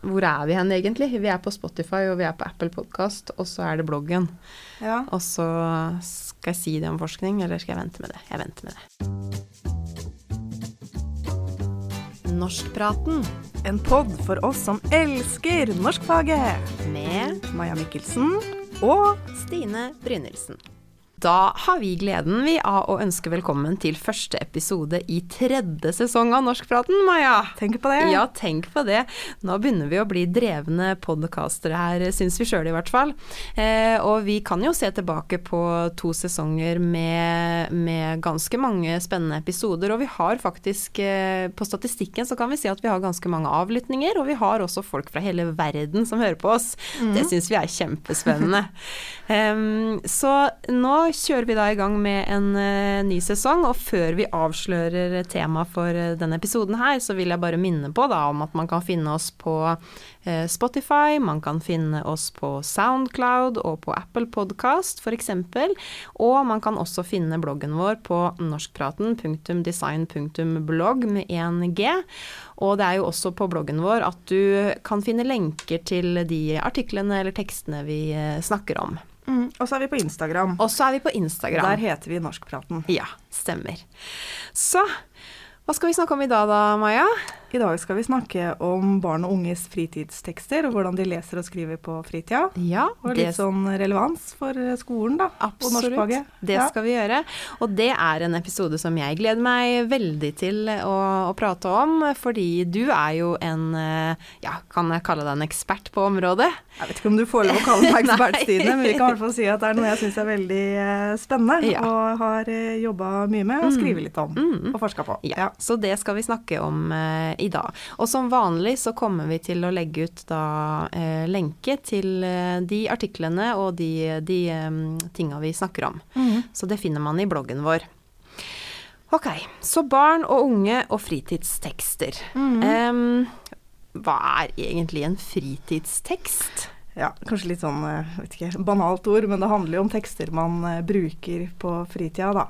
hvor er vi hen egentlig? Vi er på Spotify og vi er på Apple Podkast, og så er det bloggen. Ja. Og så skal jeg si det om forskning, eller skal jeg vente med det? Jeg venter med det. Norskpraten En pod for oss som elsker norskfaget. med Maja Mikkelsen og Stine Brynildsen. Da har vi gleden vi av å ønske velkommen til første episode i tredje sesong av Norskpraten, Maja. Tenk på det. Ja, tenk på det. Nå begynner vi å bli drevne podkastere her, syns vi sjøl i hvert fall. Eh, og vi kan jo se tilbake på to sesonger med, med ganske mange spennende episoder. Og vi har faktisk, eh, på statistikken så kan vi si at vi har ganske mange avlyttinger, og vi har også folk fra hele verden som hører på oss. Det syns vi er kjempespennende. um, så nå kjører vi da i gang med en uh, ny sesong, og før vi avslører tema for uh, denne episoden her, så vil jeg bare minne på da om at man kan finne oss på uh, Spotify, man kan finne oss på Soundcloud og på Apple Podcast f.eks. Og man kan også finne bloggen vår på norskpraten.design.blogg med 1G. Og det er jo også på bloggen vår at du kan finne lenker til de artiklene eller tekstene vi snakker om. Mm. Og så er vi på Instagram. Og så er vi på Instagram. Der heter vi Norskpraten. Ja, stemmer. Så hva skal vi snakke om i dag da, Maja? I dag skal vi snakke om barn og unges fritidstekster, og hvordan de leser og skriver på fritida. Ja, Og litt sånn relevans for skolen, da. Og Absolutt. norskfaget. Det Ja. skal vi gjøre. Og det er en episode som jeg gleder meg veldig til å, å prate om, fordi du er jo en eh, Ja, kan jeg kalle deg en ekspert på området? Jeg vet ikke om du får lov å kalle meg ekspert, Stine, men vi kan i hvert fall si at det er noe jeg syns er veldig eh, spennende, Ja. og har jobba mye med og skrive litt om, Mm. og forska på. Ja, Så det skal vi snakke om eh, i dag. Og som vanlig så kommer vi til å legge ut da eh, lenke til eh, de artiklene og de, de eh, tinga vi snakker om. Mm. Så det finner man i bloggen vår. Ok, så barn og unge og fritidstekster. Mm. Um, hva er egentlig en fritidstekst? Ja, kanskje litt sånn eh, vet ikke, banalt ord, men det handler jo om tekster man bruker på fritida, da.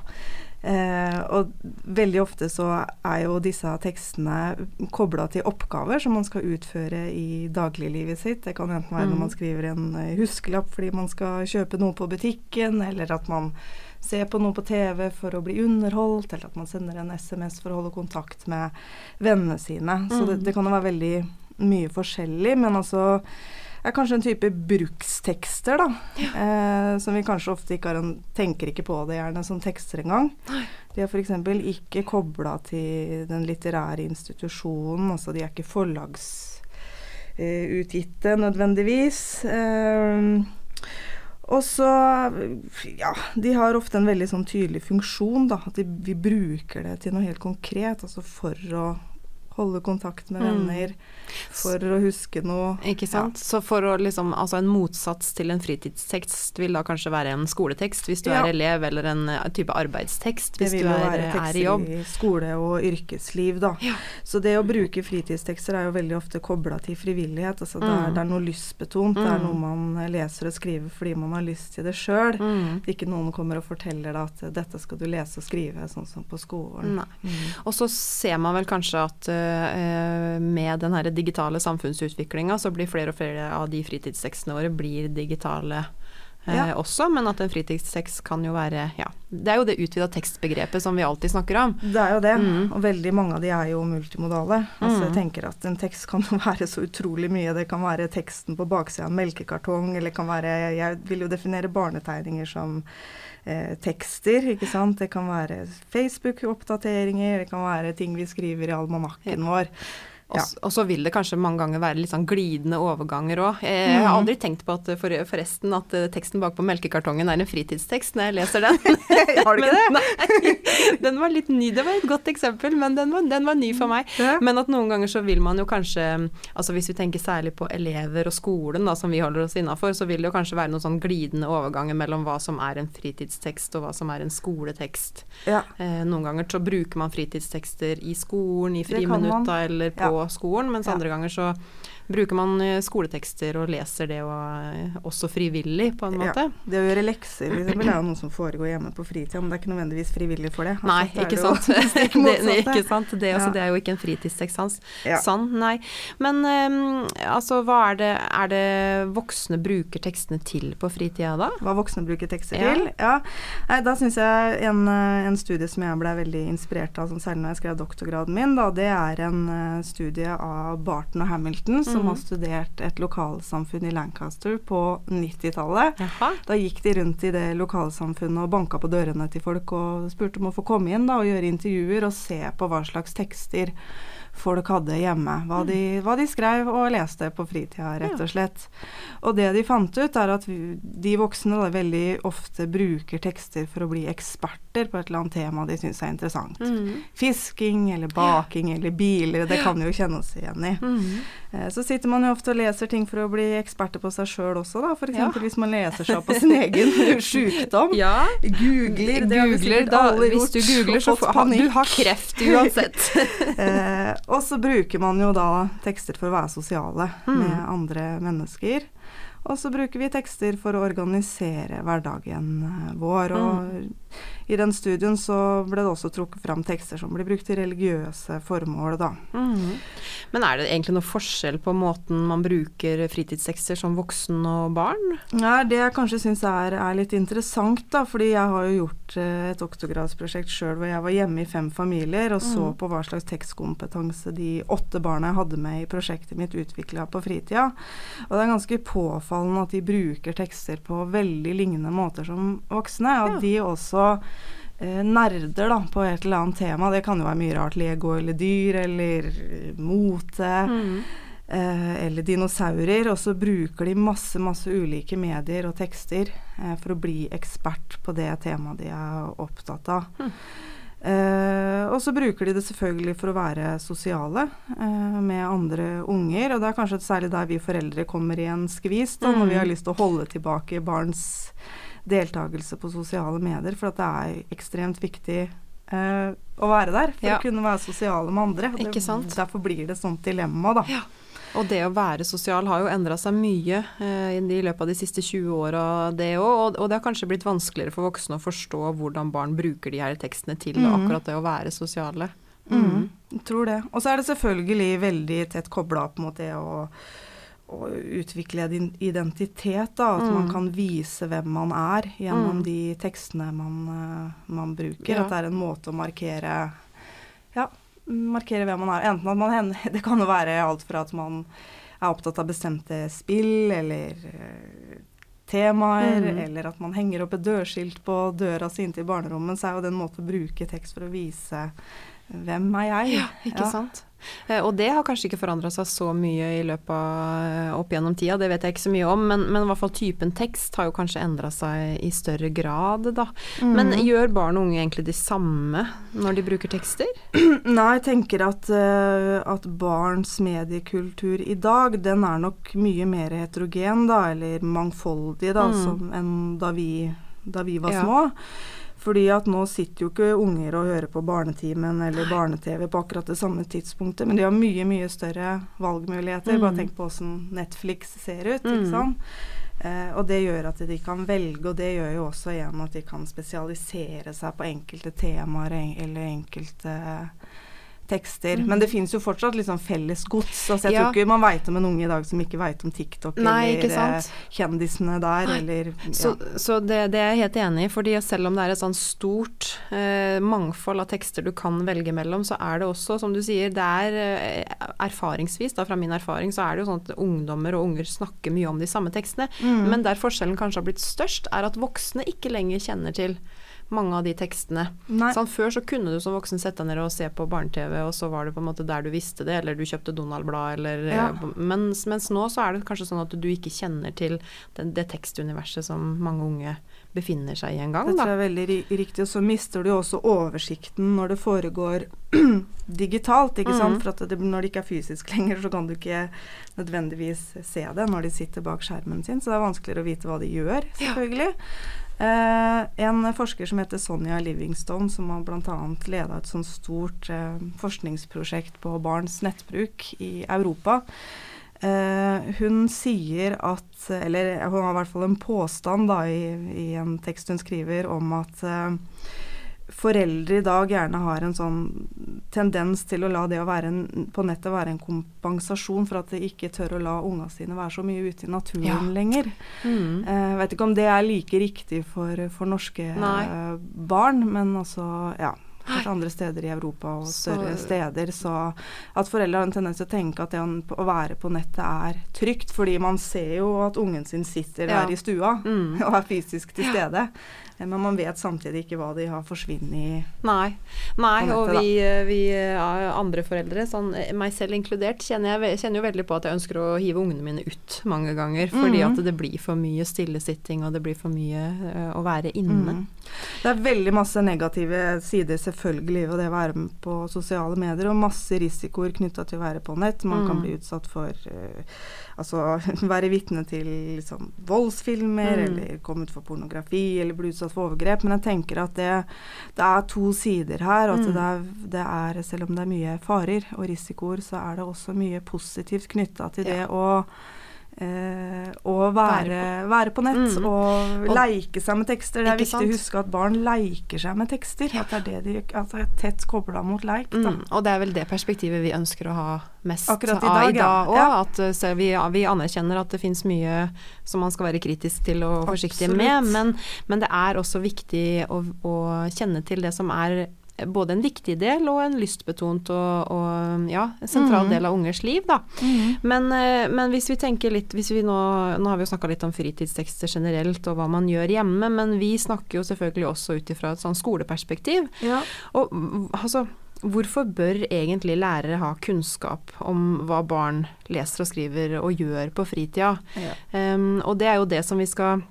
Eh, og veldig ofte så er jo disse tekstene kobla til oppgaver som man skal utføre i dagliglivet sitt. Det kan enten være Mm. når man skriver en eh, huskelapp fordi man skal kjøpe noe på butikken, eller at man ser på noe på TV for å bli underholdt, eller at man sender en SMS for å holde kontakt med vennene sine. Så det, Mm. det kan jo være veldig mye forskjellig, men altså er kanskje en type brukstekster, da. Eh, som vi kanskje ofte ikke har en Tenker ikke på det gjerne som tekster engang. De er f.eks. ikke kobla til den litterære institusjonen, altså de er ikke forlagsutgitte eh, nødvendigvis. Eh, og så Ja, de har ofte en veldig sånn tydelig funksjon, da. At de, vi bruker det til noe helt konkret. Altså for å holde kontakt med Mm. venner, for å huske noe. Ikke sant? Så for å liksom Altså en motsats til en fritidstekst vil da kanskje være en skoletekst hvis du Ja. er elev, eller en eh, type arbeidstekst hvis du er, er, Det vil tekster være tekst i skole og yrkesliv, da. Ja. Så det å bruke fritidstekster er jo veldig ofte kobla til frivillighet. Altså det, er, Mm. det er noe lystbetont. Det er Mm. noe man leser og skriver fordi man har lyst til det sjøl. Mm. Ikke noen kommer og forteller deg at dette skal du lese og skrive, sånn som på skolen. Nei. Mm. Og så ser man vel kanskje at eh, med den her digitale samfunnsutviklinga, så blir flere og flere av de fritidstekstene våre blir digitale eh, Ja. også. Men at en fritidstekst kan jo være Ja. Det er jo det utvida tekstbegrepet som vi alltid snakker om. Det er jo det, Mm. og veldig mange av de er jo multimodale. Altså Mm. jeg tenker at En tekst kan være så utrolig mye. Det kan være teksten på baksida av en melkekartong, eller kan være Jeg vil jo definere barnetegninger som eh, tekster, ikke sant. Det kan være Facebook-oppdateringer, det kan være ting vi skriver i almanakken vår. Og, Ja. og så vil det kanskje mange ganger være litt sånn glidende overganger òg. Jeg har Mhm. aldri tenkt på at eh, for, forresten at eh, teksten bak på melkekartongen er en fritidstekst når jeg leser den. Har du ikke det? Nei, den var litt ny. Det var et godt eksempel, men den var, den var ny for meg. Ja. Men at noen ganger så vil man jo kanskje Altså hvis vi tenker særlig på elever og skolen, da, som vi holder oss innafor, så vil det jo kanskje være noen sånn glidende overganger mellom hva som er en fritidstekst og hva som er en skoletekst. Ja. Eh, noen ganger så bruker man fritidstekster i skolen, i friminutta eller på Skolen, mens Ja. andre ganger så Bruker man eh, skoletekster og leser det og, eh, også frivillig, på en måte? Ja, det å gjøre lekser eksempel, er jo noe som foregår hjemme på fritida, men det er ikke nødvendigvis frivillig for det. Altså, nei, ikke sant. det, nei, ikke sant. Det, ja. det, er jo ikke en fritidstekst ja. Sann, nei. Men um, altså, hva er det, er det voksne bruker tekstene til på fritida da? Hva voksne bruker tekster til? Ja. Nei, da syns jeg en, en, studie som jeg ble veldig inspirert av, sånn, særlig når jeg skrev doktorgraden min, da, det er en studie av Barton og Hamilton, som mm. har studert et lokalsamfunn i Lancaster på 90-tallet. Da gikk de rundt i det lokalsamfunnet og banka på dørene til folk og spurte om å få komme inn da, og gjøre intervjuer og se på hva slags tekster folk hadde hjemme. Hva de, hva de skrev og leste på fritida, rett og slett. Og det de fant ut, er at de voksne da, veldig ofte bruker tekster for å bli eksperter på et eller annet tema de syns er interessant. Mm. Fisking eller baking eller biler, det kan jo kjenne oss igjen i. Mm. Eh, så sitter man jo ofte og leser ting for å bli eksperter på seg sjøl også, da. F.eks. Ja. hvis man leser seg på sin egen sykdom. Ja. Googler. Det googler, da, hvis du googler, så får du har kreft uansett. eh, og så bruker man jo da tekster for å være sosiale mm. med andre mennesker. Og så bruker vi tekster for å organisere hverdagen eh, vår. Og mm. I den studien så ble det også trukket fram tekster som blir brukt til religiøse formål, da. Mm. Men er det egentlig noe forskjell på måten man bruker fritidstekster som voksen og barn? Ja, det jeg kanskje syns er, er, litt interessant, da, fordi jeg har jo gjort eh, et doktorgradsprosjekt sjøl hvor jeg var hjemme i fem familier og så mm. på hva slags tekstkompetanse de åtte barna jeg hadde med i prosjektet mitt utvikla på fritida. Og det er ganske påfallende at de bruker tekster på veldig lignende måter som voksne. At ja. de også eh, nerder da, på et eller annet tema. Det kan jo være mye rart. Lego eller dyr eller mote. Mm. Eh, eller dinosaurer. Og så bruker de masse, masse ulike medier og tekster eh, for å bli ekspert på det temaet de er opptatt av. Mm. Eh, og så bruker de det selvfølgelig for å være sosiale eh, med andre unger. Og det er kanskje særlig der vi foreldre kommer i en skvis, da, mm. når vi har lyst til å holde tilbake barns deltakelse på sosiale medier, for det er ekstremt viktig uh, å være der for ja. å kunne være sosiale med andre. Det? Derfor blir det sånt dilemma, da. Ja. Og det å være sosial har jo endra seg mye eh, i løpet av de siste 20 åra, det òg. Og, og, det har kanskje blitt vanskeligere for voksne å forstå hvordan barn bruker de her tekstene til mm. akkurat det å være sosiale. Mm. Mm. Tror det. Og så er det selvfølgelig veldig tett kobla opp mot det å å utvikle din identitet. Da, at mm. man kan vise hvem man er gjennom mm. de tekstene man, uh, man bruker. Ja. At det er en måte å markere ja, markere hvem man er. Enten at man Det kan jo være alt fra at man er opptatt av bestemte spill eller uh, temaer, mm. eller at man henger opp et dørskilt på døra si inntil barnerommet, så er jo det en måte å bruke tekst for å vise hvem er jeg? Ja, ikke ja. sant. Eh, og det har kanskje ikke forandra seg så mye i løpet av eh, opp gjennom tida, det vet jeg ikke så mye om, men, men i hvert fall typen tekst har jo kanskje endra seg i større grad, da. Mm. Men gjør barn og unge egentlig de samme når de bruker tekster? Nei, jeg tenker at, uh, at barns mediekultur i dag, den er nok mye mer heterogen, da, eller mangfoldig, da, mm. som, enn da vi, da vi var ja. små. Fordi at nå sitter jo ikke unger og hører på Barnetimen eller barne-TV på akkurat det samme tidspunktet, men de har mye, mye større valgmuligheter. Mm. Bare tenk på åssen Netflix ser ut, ikke mm. sant. Eh, og det gjør at de kan velge, og det gjør jo også igjen at de kan spesialisere seg på enkelte temaer eller enkelte tekster. Mm. Men det finnes jo fortsatt liksom felles gods. Altså jeg ja. tror ikke man veit om en unge i dag som ikke veit om TikTok Nei, eller eh, kjendisene der, eller ja. Så, så det, det, er jeg helt enig i, fordi selv om det er et sånn stort eh, mangfold av tekster du kan velge mellom, så er det også, som du sier, det er eh, erfaringsvis, da fra min erfaring, så er det jo sånn at ungdommer og unger snakker mye om de samme tekstene. Mm. Men der forskjellen kanskje har blitt størst, er at voksne ikke lenger kjenner til mange av de tekstene. Sånn, før så kunne du som voksen sette deg ned og se på barne-TV, og så var det på en måte der du visste det, eller du kjøpte Donald-blad, eller ja. mens, mens, nå så er det kanskje sånn at du ikke kjenner til det, det tekstuniverset som mange unge befinner seg i en gang. Det tror jeg er veldig riktig. Og så mister du også oversikten når det foregår digitalt. ikke sant? Mm. For det, når det ikke er fysisk lenger, så kan du ikke nødvendigvis se det når de sitter bak skjermen sin. Så det er vanskeligere å vite hva de gjør, selvfølgelig. Ja. Eh, en forsker som heter Sonja Livingstone, som har bl.a. leda et sånt stort eh, forskningsprosjekt på barns nettbruk i Europa. Eh, hun sier at Eller hun har i hvert fall en påstand da, i, i en tekst hun skriver om at eh, foreldre i dag gjerne har en sånn tendens til å la det å være en, på nettet være en kompensasjon for at de ikke tør å la unga sine være så mye ute i naturen Ja. lenger. Mm. Uh, vet ikke om det er like riktig for, for norske eh, barn, men altså ja. Kanskje andre steder i Europa og Så- større steder. Så at foreldre har en tendens til å tenke at det å være på nettet er trygt, fordi man ser jo at ungen sin sitter Ja. der i stua Mm. og er fysisk til stede. Eh, Men man vet samtidig ikke hva de har forsvunnet i. Nei. Nei og vi, eh, vi eh, andre foreldre, sånn, eh, meg selv inkludert, kjenner jeg kjenner jo veldig på at jeg ønsker å hive ungene mine ut mange ganger. Fordi mm. at det blir for mye stillesitting, og det blir for mye eh, å være inne. Mm. Det er veldig masse negative sider selvfølgelig ved det å være med på sosiale medier, og masse risikoer knytta til å være på nett. Man kan Mm. bli utsatt for eh, Altså være vitne til liksom, voldsfilmer, Mm. eller komme ut for pornografi, eller bli utsatt for overgrep. Men jeg tenker at det, det er to sider her. At Mm. det, er, det er, selv om det er mye farer og risikoer, så er det også mye positivt knytta til det å Eh, være, være på nett Mm. og Og- leike seg med tekster. Det er viktig viktig å huske at barn leiker seg med tekster. At det er, det de, det er tett kobla mot leik. Mm, og det er vel det perspektivet vi ønsker å ha mest Akkurat i av dag, ja. Ja. At eh, så vi, vi anerkjenner at det finnes mye som man skal være kritisk til og forsiktig Absolutt. med, men, men det er også viktig å, å kjenne til det som er både en viktig del og en lystbetont og, og ja, en sentral mm. del av ungers liv, da. Men, eh, men hvis vi tenker litt hvis vi nå, nå har vi jo snakka litt om fritidstekster generelt og hva man gjør hjemme, men vi snakker jo selvfølgelig også ut ifra et sånn skoleperspektiv. Ja. Og mm, altså, hvorfor bør egentlig lærere ha kunnskap om hva barn leser og skriver og gjør på fritida? Ja. Um, og det er jo det som vi skal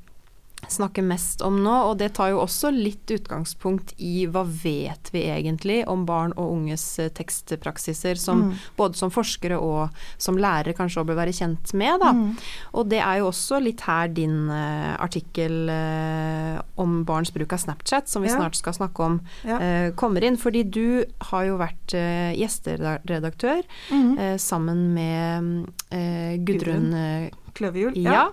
snakke mest om nå, og det tar jo også litt utgangspunkt i hva vet vi egentlig om barn og unges eh, tekstpraksiser, som Mm. både som forskere og som lærere kanskje òg bør være kjent med, da. Mm. Og det er jo også litt her din uh, artikkel uh, om barns bruk av Snapchat, som vi Ja. snart skal snakke om, Ja. eh, kommer inn. Fordi du har jo vært gjesteredaktør Mm. sammen med eh, Gudrun, eh, Kløverhjul. ja.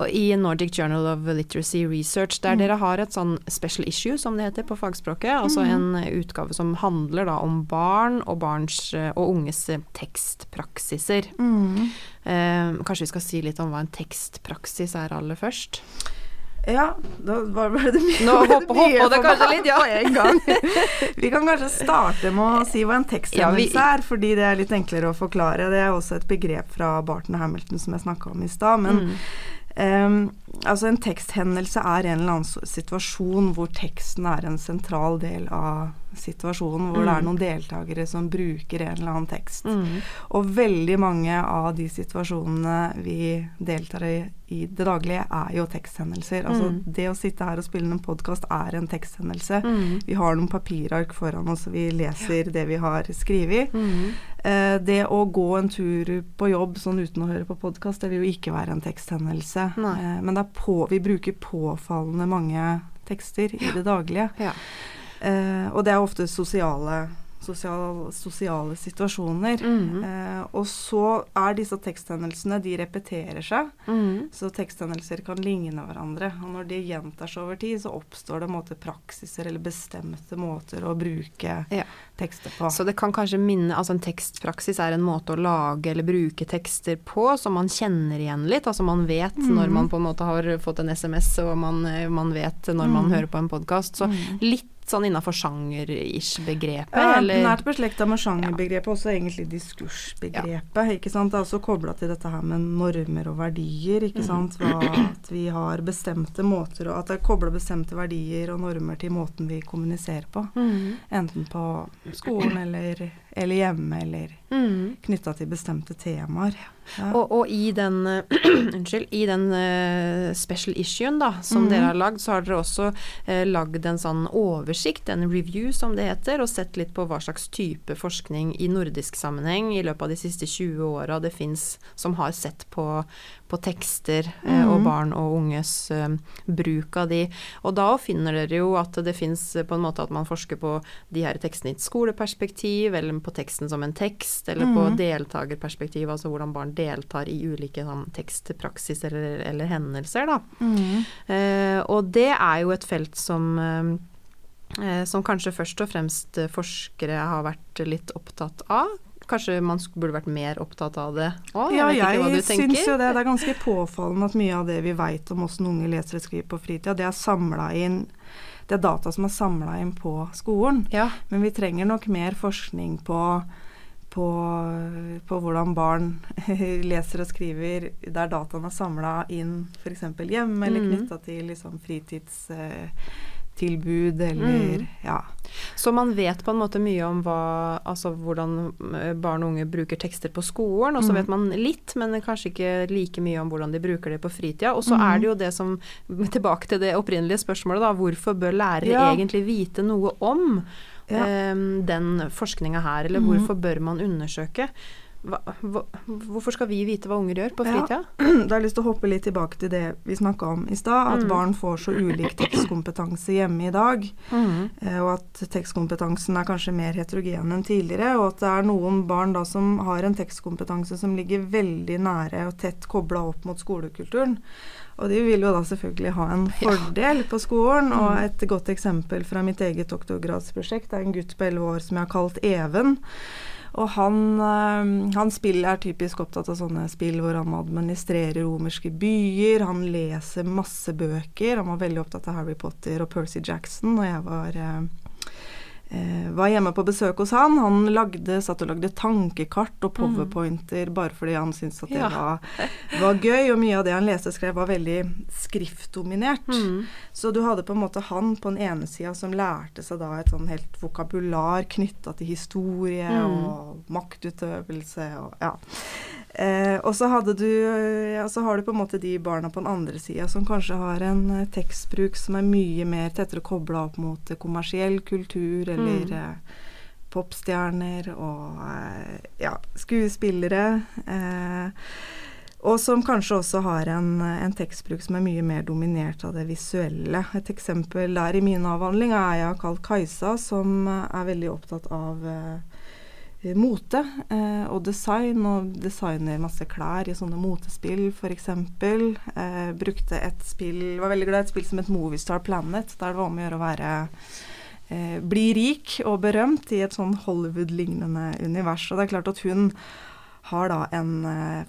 og i Nordic Journal of Literacy Research, der Mm. dere har et sånn special issue, som det heter på fagspråket. Altså Mhm. en utgave som handler da om barn og barns eh, og unges eh, tekstpraksiser. Mm. Eh, kanskje vi skal si litt om hva en tekstpraksis er aller først? Ja, da var ble det mye Nå hoppa det kanskje litt, ja. Vi kan kanskje starte med å si hva en Ja, teksthendelse er, fordi det er litt enklere å forklare. Det er også et begrep fra Barton og Hamilton som jeg snakka om i stad. Men Mm. um, altså En teksthendelse er en eller annen situasjon hvor teksten er en sentral del av situasjonen. Hvor det er Mm. noen deltakere som bruker en eller annen tekst. Mm. Og veldig mange av de situasjonene vi deltar i i det daglige, er jo teksthendelser. Altså Mm. Det å sitte her og spille en podkast er en teksthendelse. Mm. Vi har noen papirark foran oss, og vi leser det vi har skrevet. Mm. Eh, det å gå en tur på jobb sånn uten å høre på podkast, det vil jo ikke være en teksthendelse. Eh, men det er på, vi bruker påfallende mange tekster i det daglige. Ja. Eh, og det er ofte sosiale, sosial, sosiale situasjoner. Mm. Eh, og så er disse teksthendelsene, de repeterer seg. Mm. Så teksthendelser kan ligne hverandre. Og når de gjentar seg over tid, så oppstår det en måte praksiser eller bestemte måter å bruke Ja. tekster på. Så det kan kanskje minne Altså en tekstpraksis er en måte å lage eller bruke tekster på som man kjenner igjen litt. Altså man vet mm. når man på en måte har fått en SMS, og man, eh, man vet når man Mhm. hører på en podkast. Så Mm. litt sånn innafor sjanger-ish-begrepet, Ja, eller nært beslekta med sjangerbegrepet, også egentlig diskursbegrepet. ikke sant? Det er også kobla til dette her med normer og verdier. ikke Mhm. sant? Hva, at vi har bestemte måter, og at det er kobla bestemte verdier og normer til måten vi kommuniserer på. mm. Enten på skolen eller, eller hjemme, eller Mm. knytta til bestemte temaer. Ja. Og, og i den Unnskyld. I den uh, special issuen da, som mm. dere har lagd, så har dere også uh, lagd en sånn oversikt, en review som det heter, og sett litt på hva slags type forskning i nordisk sammenheng i løpet av de siste 20 åra det fins som har sett på, på tekster eh, og Mhm. barn og unges eh, bruk av de. Og da finner dere jo at det fins på en måte at man forsker på de her tekstene i et skoleperspektiv, eller på teksten som en tekst, eller mm. på deltakerperspektiv, altså hvordan barn deltar i ulike sånn, tekstpraksis eller, eller, hendelser, da. Mm. Eh, og det er jo et felt som eh, eh som kanskje først og fremst forskere har vært litt opptatt av. Kanskje man burde vært mer opptatt av det òg? Ja, jeg syns jo det. Det er ganske påfallende at mye av det vi veit om åssen unge leser og skriver på fritida, det er samla inn det er data som er samla inn på skolen. Ja. Men vi trenger nok mer forskning på, på, på hvordan barn leser og skriver der dataen er samla inn f.eks. hjemme, eller mm. knytta til liksom, fritids... Eh, tilbud eller mm. ja. Så man vet på en måte mye om hva, altså hvordan eh, barn og unge bruker tekster på skolen, og så mm. vet man litt, men kanskje ikke like mye om hvordan de bruker det på fritida. Og så mm. er det jo det som Tilbake til det opprinnelige spørsmålet, da. Hvorfor bør lærere ja. egentlig vite noe om ja. um, den forskninga her, eller mm. hvorfor bør man undersøke? Hva, hva, hvorfor skal vi vite hva unger gjør på fritida? Ja, da har jeg lyst til å hoppe litt tilbake til det vi snakka om i stad. At mm. barn får så ulik tekstkompetanse hjemme i dag. Mm. Eh, og at tekstkompetansen er kanskje mer heterogen enn tidligere. Og at det er noen barn da som har en tekstkompetanse som ligger veldig nære og tett kobla opp mot skolekulturen. Og de vil jo da selvfølgelig ha en fordel på skolen. Og mm. et godt eksempel fra mitt eget doktorgradsprosjekt er en gutt på elleve år som jeg har kalt Even. Og han, eh, han spill, er typisk opptatt av sånne spill hvor han administrerer romerske byer. Han leser masse bøker. Han var veldig opptatt av Harry Potter og Percy Jackson når jeg var eh, var hjemme på besøk hos han. Han lagde, satt og lagde tankekart og powerpointer mm. bare fordi han syntes at det ja. var, var, gøy. Og mye av det han leste og skrev, var veldig skriftdominert. Mm. Så du hadde på en måte han på den ene sida som lærte seg da et sånn helt vokabular knytta til historie mm. og maktutøvelse og ja. Eh, og så, du, ja, så har du på en måte de barna på den andre sida som kanskje har en eh, tekstbruk som er mye mer tettere kobla opp mot eh, kommersiell kultur eller mm. eh, popstjerner og eh, ja, skuespillere. Eh, og som kanskje også har en, en, tekstbruk som er mye mer dominert av det visuelle. Et eksempel der i min avhandling er jeg kalt Kajsa, som er veldig opptatt av Eh, mote eh, og design, og designer masse klær i sånne motespill, f.eks. Eh, brukte et spill Var veldig glad i et spill som het Moviestar Planet, der det var om å gjøre å være eh, Bli rik og berømt i et sånn Hollywood-lignende univers. Og det er klart at hun har da en,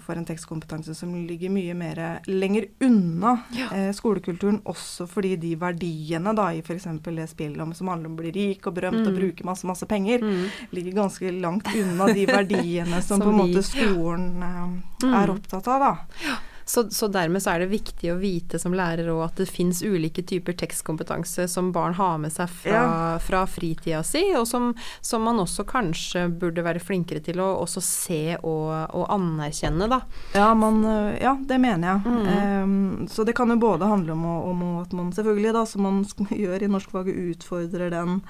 får for en tekstkompetanse som ligger mye mer lenger unna ja. eh, skolekulturen, også fordi de verdiene da i f.eks. det spillet om som handler om å bli rik og berømt mm. og bruke masse, masse penger, mm. ligger ganske langt unna de verdiene som, som på en måte skolen eh, mm. er opptatt av, da. Ja. Så, så, dermed så er det viktig å vite som lærer òg at det fins ulike typer tekstkompetanse som barn har med seg fra, ja. fra fritida si, og som, som, man også kanskje burde være flinkere til å også se og, og anerkjenne, da. Ja, man, ja, det mener jeg. Mm. Um, så det kan jo både handle om, om, at man selvfølgelig, da, som man gjør i norskfaget, utfordrer den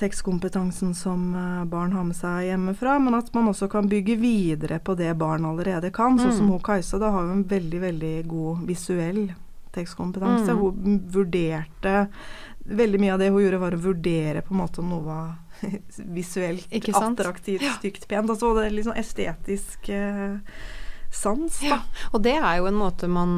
tekstkompetansen som eh, barn har med seg hjemmefra, men at man også kan bygge videre på det barn allerede kan. Sånn som mm. hun Kajsa da har hun en veldig, veldig god visuell tekstkompetanse. Mm. Hun vurderte Veldig mye av det hun gjorde, var å vurdere på en måte om noe var visuelt attraktivt, stygt, pent. Altså det er litt sånn estetisk eh, sans. Ja, og det er jo en måte man,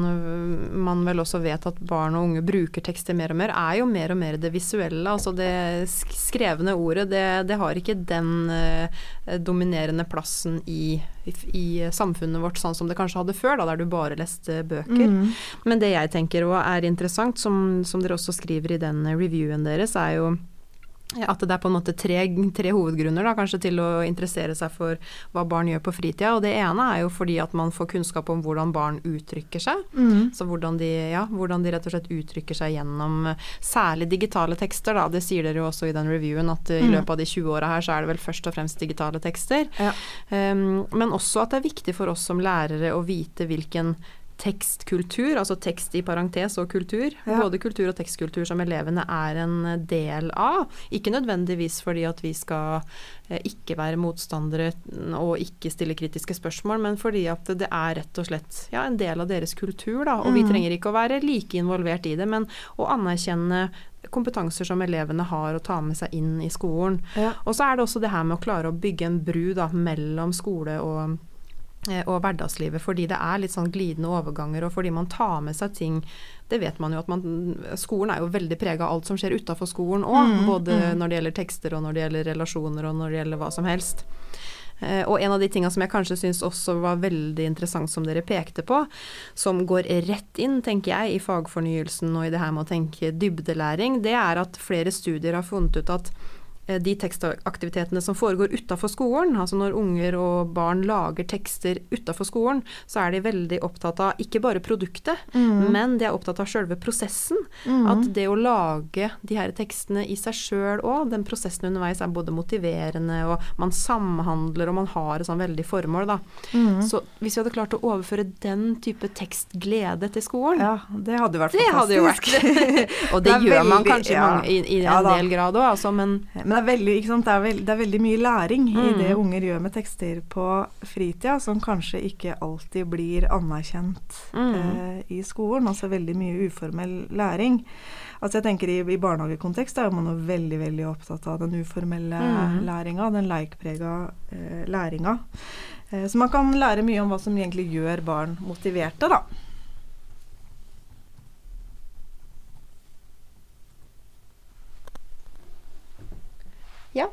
man, vel også vet at barn og unge bruker tekster mer og mer, er jo mer og mer det visuelle. Altså det skrevne ordet, det, det har ikke den eh, dominerende plassen i, i, i, samfunnet vårt sånn som det kanskje hadde før, da, der du bare leste bøker. Mm. Men det jeg tenker og er interessant, som, som dere også skriver i den reviewen deres, er jo at det er på en måte tre, tre, hovedgrunner da, kanskje til å interessere seg for hva barn gjør på fritida. Og det ene er jo fordi at man får kunnskap om hvordan barn uttrykker seg. Mm. Så hvordan de, ja, hvordan de, rett og slett uttrykker seg gjennom særlig digitale tekster. Da. Det sier dere jo også i den reviewen at mm. i løpet av de 20 åra her så er det vel først og fremst digitale tekster. Ja. Um, men også at det er viktig for oss som lærere å vite hvilken tekstkultur, altså tekst i parentes og kultur. Ja. Både kultur og tekstkultur som elevene er en del av. Ikke nødvendigvis fordi at vi skal eh, ikke være motstandere og ikke stille kritiske spørsmål, men fordi at det er rett og slett ja, en del av deres kultur. Da. Og vi Mm. trenger ikke å være like involvert i det, men å anerkjenne kompetanser som elevene har å ta med seg inn i skolen. Ja. Og så er det også det her med å klare å bygge en bru da, mellom skole og, og hverdagslivet, fordi det er litt sånn glidende overganger, og fordi man tar med seg ting Det vet man jo at man Skolen er jo veldig prega av alt som skjer utafor skolen òg, Mm, både mm. når det gjelder tekster og når det gjelder relasjoner og når det gjelder hva som helst. Eh, og en av de tinga som jeg kanskje syns også var veldig interessant som dere pekte på, som går rett inn, tenker jeg, i fagfornyelsen og i det her med å tenke dybdelæring, det er at flere studier har funnet ut at eh, de tekstaktivitetene som foregår utafor skolen, altså når unger og barn lager tekster utafor skolen, så er de veldig opptatt av ikke bare produktet, Mm. men de er opptatt av sjølve prosessen. At det å lage de her tekstene i seg sjøl òg, den prosessen underveis er både motiverende, og man samhandler, og man har et sånn veldig formål, da. Mm. Så hvis vi hadde klart å overføre den type tekstglede til skolen Ja, det hadde jo vært Det hadde jo vært fantastisk. Og det, Det gjør gjør man kanskje ja. mange, i, i en ja, del grad òg, altså, men Men er veldig, sant? Det er, veld, det er veldig mye læring i Mm. det unger gjør med tekster på fritida, som kanskje ikke alltid blir anerkjent Mm. eh, i skolen. Altså veldig mye uformell læring. Altså jeg tenker I, i barnehagekontekst er man jo veldig veldig opptatt av den uformelle Mm. læringa, den leikprega eh, læringa. Eh, så man kan lære mye om hva som egentlig gjør barn motiverte, da. Ja.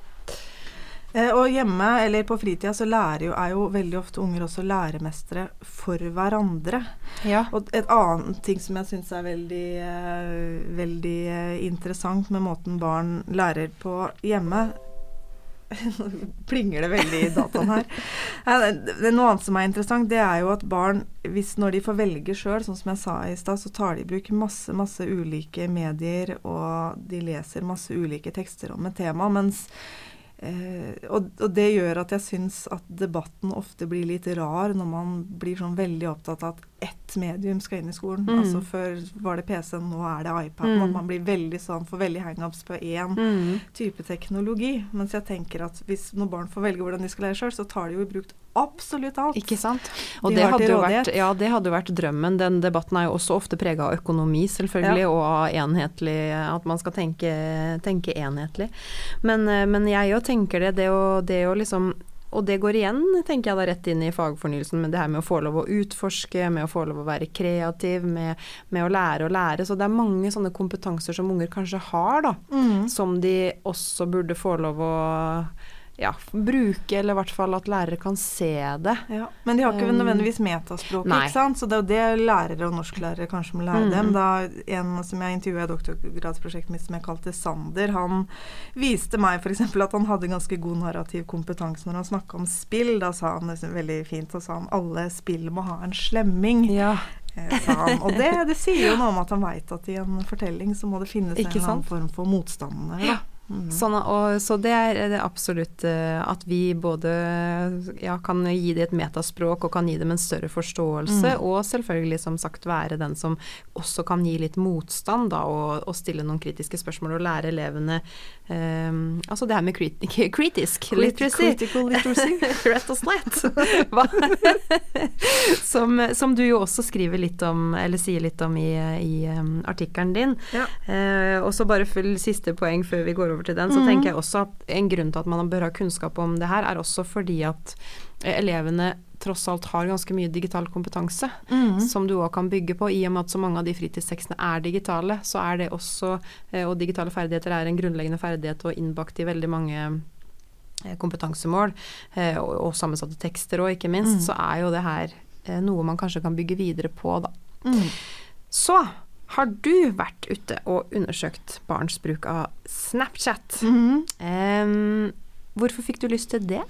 Eh, Og hjemme eller på fritida så lærer jo, er jo veldig ofte unger også læremestere for hverandre. ja. Og et annet ting som jeg syns er veldig, eh, veldig eh, interessant med måten barn lærer på hjemme Nå plinger det veldig i dataen her. Det- er Noe annet som er interessant, det er jo at barn, hvis når de får velge sjøl, sånn som jeg sa i stad, så tar de i bruk masse, masse ulike medier, og de leser masse ulike tekster om et tema. mens Eh, og, og det gjør at jeg syns at debatten ofte blir litt rar når man blir sånn veldig opptatt av at ett medium skal inn i skolen. Mm. Altså Før var det PC-en, nå er det iPad. Mm. Man blir veldig sånn, får veldig hangups på én Mm. type teknologi. Mens jeg tenker at hvis når barn får velge hvordan de skal lære sjøl, så tar de jo i bruk absolutt alt. Ikke sant. Og De det hadde, jo vært, ja, det hadde vært drømmen. Den debatten er jo også ofte prega av økonomi, selvfølgelig, Ja. og av enhetlig At man skal tenke, tenke enhetlig. Men, eh, men jeg jo tenker det. Det å, det å liksom og det går igjen, tenker jeg da, rett inn i fagfornyelsen, med det her med å få lov å utforske, med å få lov å være kreativ, med, med å lære å lære. Så det er mange sånne kompetanser som unger kanskje har, da, Mm. som de også burde få lov å ja, bruke, eller i hvert fall at lærere kan se det. Ja, Men de har ikke Um, nødvendigvis metaspråket, ikke sant? så det er jo det lærere og norsklærere kanskje må lære Mm. dem. Da En som jeg intervjua i doktorgradsprosjektet mitt som jeg kalte Sander, han viste meg f.eks. at han hadde ganske god narrativ kompetanse når han snakka om spill. Da sa han det veldig fint, og sa han alle spill må ha en slemming. Ja. eh, Og det, det sier jo noe om at han veit at i en fortelling så må det finnes Ikke en eller annen form for motstander. Da. Mm. Sånn, og, så det er, det er absolutt uh, at vi både ja, kan gi det et metaspråk og kan gi dem en større forståelse, Mm. og selvfølgelig som sagt være den som også kan gi litt motstand da, og, og stille noen kritiske spørsmål og lære elevene um, Altså det her med krit kritisk literacy. Critical literacy. Rett og slett. Som, som du jo også skriver litt om, eller sier litt om i, i um, artikkelen din. Ja. Uh, og så bare full siste poeng før vi går over til den, så mm. tenker jeg også at en grunn til at man bør ha kunnskap om det her, er også fordi at eh, elevene tross alt har ganske mye digital kompetanse, Mm. som du òg kan bygge på. I og med at så mange av de fritidstekstene er digitale, så er det også eh, Og digitale ferdigheter er en grunnleggende ferdighet og innbakt i veldig mange eh, kompetansemål, og, og sammensatte tekster òg, ikke minst, Mm. så er jo det her noe man kanskje kan bygge videre på, da. Mm. Så har du vært ute og undersøkt barns bruk av Snapchat. Mm -hmm. um, hvorfor fikk du lyst til det?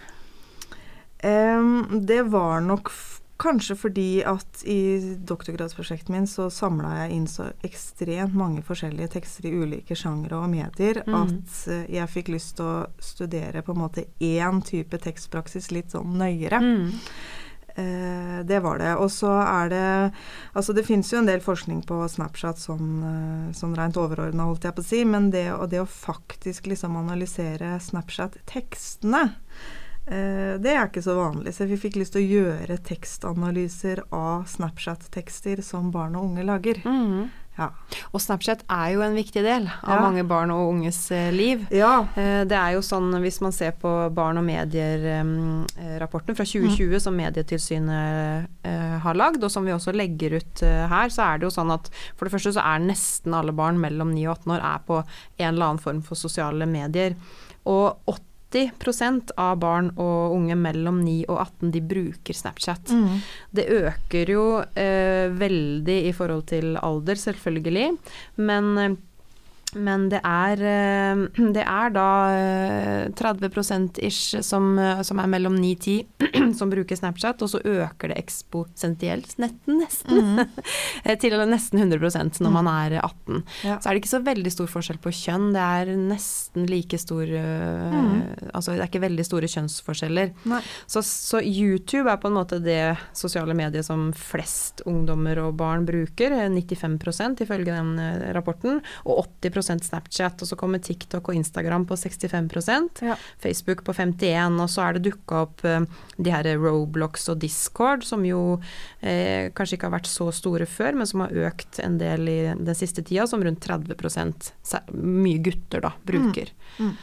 Um, det var nok kanskje fordi at i doktorgradsprosjektet min så samla jeg inn så ekstremt mange forskjellige tekster i ulike sjangre og medier Mhm. at eh, jeg fikk lyst til å studere på en måte én type tekstpraksis litt sånn nøyere. Mm. Eh, det var det. Og så er det Altså det fins jo en del forskning på Snapchat sånn, sånn rent overordna, holdt jeg på å si, men det, det å faktisk liksom analysere Snapchat-tekstene eh, det er ikke så vanlig, så vi fikk lyst til å gjøre tekstanalyser av Snapchat-tekster som barn og unge lager. Mm. Ja. Og Snapchat er jo en viktig del av Ja. mange barn og unges eh, liv. Ja. Eh, Det er jo sånn hvis man ser på Barn og medier-rapporten fra 2020 som Medietilsynet eh, har lagd, og som vi også legger ut eh, her, så er det jo sånn at for det første så er nesten alle barn mellom 9 og 18 år er på en eller annen form for sosiale medier. Og 80 av barn og unge mellom 9 og 18 de bruker Snapchat. Mm. Det øker jo eh, veldig i forhold til alder, selvfølgelig, men, eh, men det er, eh, det er da eh, 30 ish som, eh, som er mellom 9-10 som bruker Snapchat, og så øker det eksposensielt nesten, nesten eh, til nesten 100% når man er 18. Ja. Så er det ikke så veldig stor forskjell på kjønn, det er nesten like stor mm. Mhm. Altså det er ikke veldig store kjønnsforskjeller. Så, så YouTube er på en måte det sosiale mediet som flest ungdommer og barn bruker, eh, 95 ifølge den eh, rapporten, og 80 Snapchat, og så kommer TikTok og Instagram på 65 Ja. Facebook på 51 og så er det dukka opp eh, de her Roblox og Discord, som jo eh, kanskje ikke har vært så store før, men som har økt en del i den siste tida, som rundt 30 sær- mye gutter da, bruker. Mm.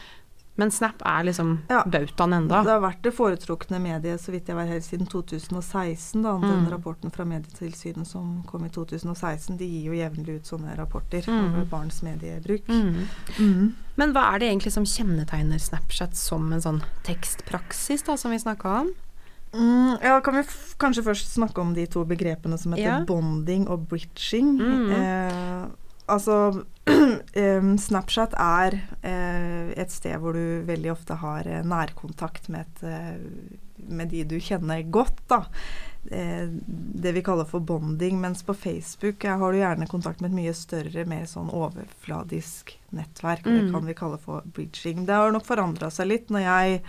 Men Snap er liksom Ja. bautaen enda. Det har vært det foretrukne mediet så vidt jeg var helt siden 2016. Da. Den Mm. rapporten fra Medietilsynet som kom i 2016, de gir jo jevnlig ut sånne rapporter Mm. over barns mediebruk. Mm. Mm. Men hva er det egentlig som kjennetegner Snapchat som en sånn tekstpraksis, da, som vi snakka om? Mm, ja, kan vi kanskje først snakke om de to begrepene som heter Ja. bonding og bridging. Mm. Eh, altså Snapchat er eh, et sted hvor du veldig ofte har eh, nærkontakt med, et, eh, med de du kjenner godt. da. Det vi kaller for bonding. Mens på Facebook har du gjerne kontakt med et mye større, mer sånn overfladisk nettverk. Mm. Det kan vi kalle for bridging. Det har nok forandra seg litt. Når jeg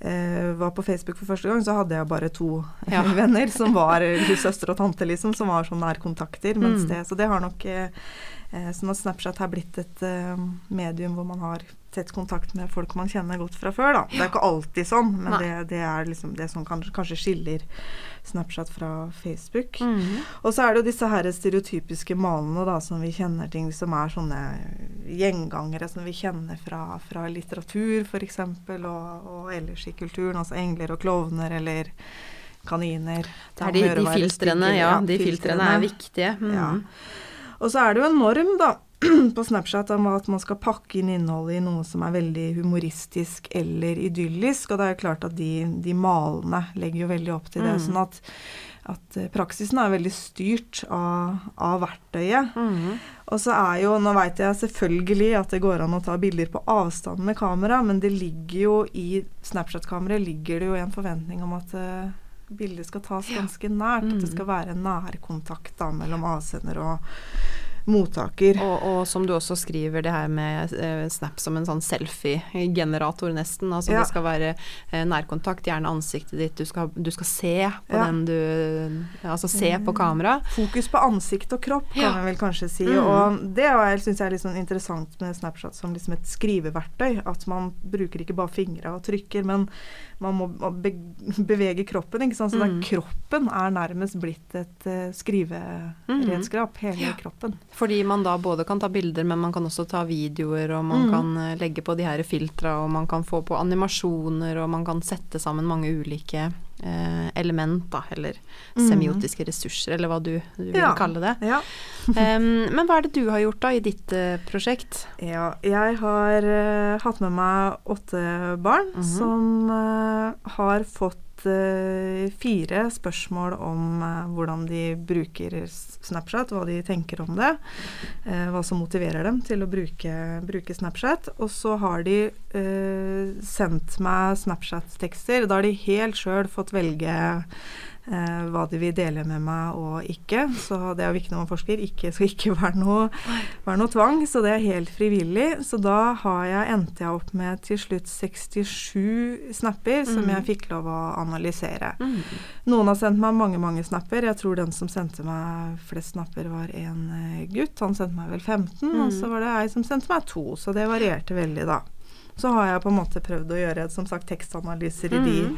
eh, var på Facebook for første gang, så hadde jeg bare to Ja. venner som var søster og tante, liksom, som var sånn nærkontakter. Mm. det, så det har nok eh, Sånn at Snapchat har blitt et eh, medium hvor man har tett kontakt med folk man kjenner godt fra før. Da. Det er ikke alltid sånn, men det, det er liksom det som kanskje, kanskje skiller Snapchat fra Facebook. Mm. Og så er det jo disse her stereotypiske malene da, som vi kjenner ting som er sånne gjengangere som vi kjenner fra, fra litteratur f.eks. Og, og ellers i kulturen. Altså engler og klovner eller kaniner. Det er de, de filtrene, ja. De filtrene er viktige. Mm. Ja. Og så er det jo en norm, da. På Snapchat om at man skal pakke inn innholdet i noe som er veldig humoristisk eller idyllisk. Og det er jo klart at de, de malene legger jo veldig opp til det. Mm. Sånn at, at eh, praksisen er veldig styrt av, av verktøyet. Mm. Og så er jo, nå veit jeg selvfølgelig at det går an å ta bilder på avstand med kamera, men det ligger jo i Snapchat-kameraet ligger det jo en forventning om at eh, bildet skal tas ganske nært. At det Mm. skal være nærkontakt da, mellom avsender og mottaker. Og, og som du også skriver, det her med eh, Snap som en sånn selfie-generator, nesten. Altså Ja. det skal være eh, nærkontakt, gjerne ansiktet ditt. Du skal, du skal se på Ja. den du Altså se på Mm. kamera. Fokus på ansikt og kropp, kan Ja. jeg vel kanskje si. Mm. Og det syns jeg er litt sånn interessant med Snapchat som liksom et skriveverktøy. At man bruker ikke bare fingre og trykker, men man må be bevege kroppen. ikke sant? Så Mm. kroppen er nærmest blitt et uh, skriveredskap. Hele Ja. kroppen. Fordi man da både kan ta bilder, men man kan også ta videoer, og man Mm. kan eh, legge på de her filtra, og man kan få på animasjoner, og man kan sette sammen mange ulike eh, element, da, eller Mm. semiotiske ressurser, eller hva du, du vil Ja. kalle det. Ja. um, men hva er det du har gjort da i ditt uh, prosjekt? Ja, jeg har uh, hatt med meg åtte barn Mhm. som uh, har fått eh, fire spørsmål om uh, hvordan de bruker Snapchat, hva de tenker om det, Uh, hva som motiverer dem til å bruke, bruke Snapchat. Og så har de sendt meg Snapchat-tekster. Da har de helt sjøl fått velge eh, hva de vil dele med meg og ikke. Så det er jo viktig når man forsker. Ikke skal ikke være noe, være noe, tvang, så det er helt frivillig. Så da har jeg, endte jeg opp med til slutt 67 snapper mm. som jeg fikk lov å analysere. Mm. Noen har sendt meg mange, mange snapper. Jeg tror den som sendte meg flest snapper, var en eh, gutt. Han sendte meg vel 15, mm. og så var det ei som sendte meg to. Så det varierte veldig, da. Så har jeg på en måte prøvd å gjøre som sagt tekstanalyser i de mm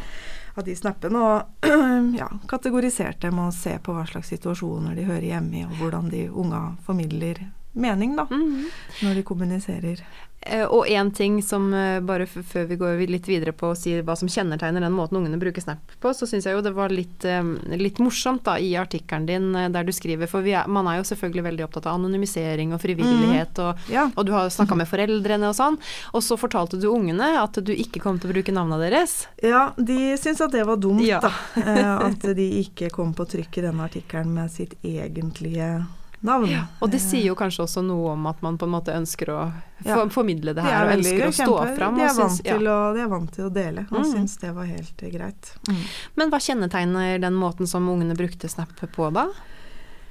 av de snappene. Og ja, kategorisert dem og se på hva slags situasjoner de hører hjemme i, og hvordan de unga formidler mening, da, mm. når de kommuniserer. Eh, og én ting som, eh, bare før vi går litt videre på å si hva som kjennetegner den måten ungene bruker Snap på, så syns jeg jo det var litt, eh, litt, morsomt da i artikkelen din der du skriver, for er, man er jo selvfølgelig veldig opptatt av anonymisering og frivillighet, mm. og, ja. og, du har snakka med foreldrene og sånn, og så fortalte du ungene at du ikke kom til å bruke navnene deres. Ja, de syns at det var dumt, ja. da. At de ikke kom på trykk i denne artikkelen med sitt egentlige navn. Ja, og det sier jo kanskje også noe om at man på en måte ønsker å ja. formidle det her, og ønsker å stå fram. De er, syns, ja. å, de er, vant til å dele, og mm. syns det var helt greit. Mm. Men hva kjennetegner den måten som ungene brukte Snap på da?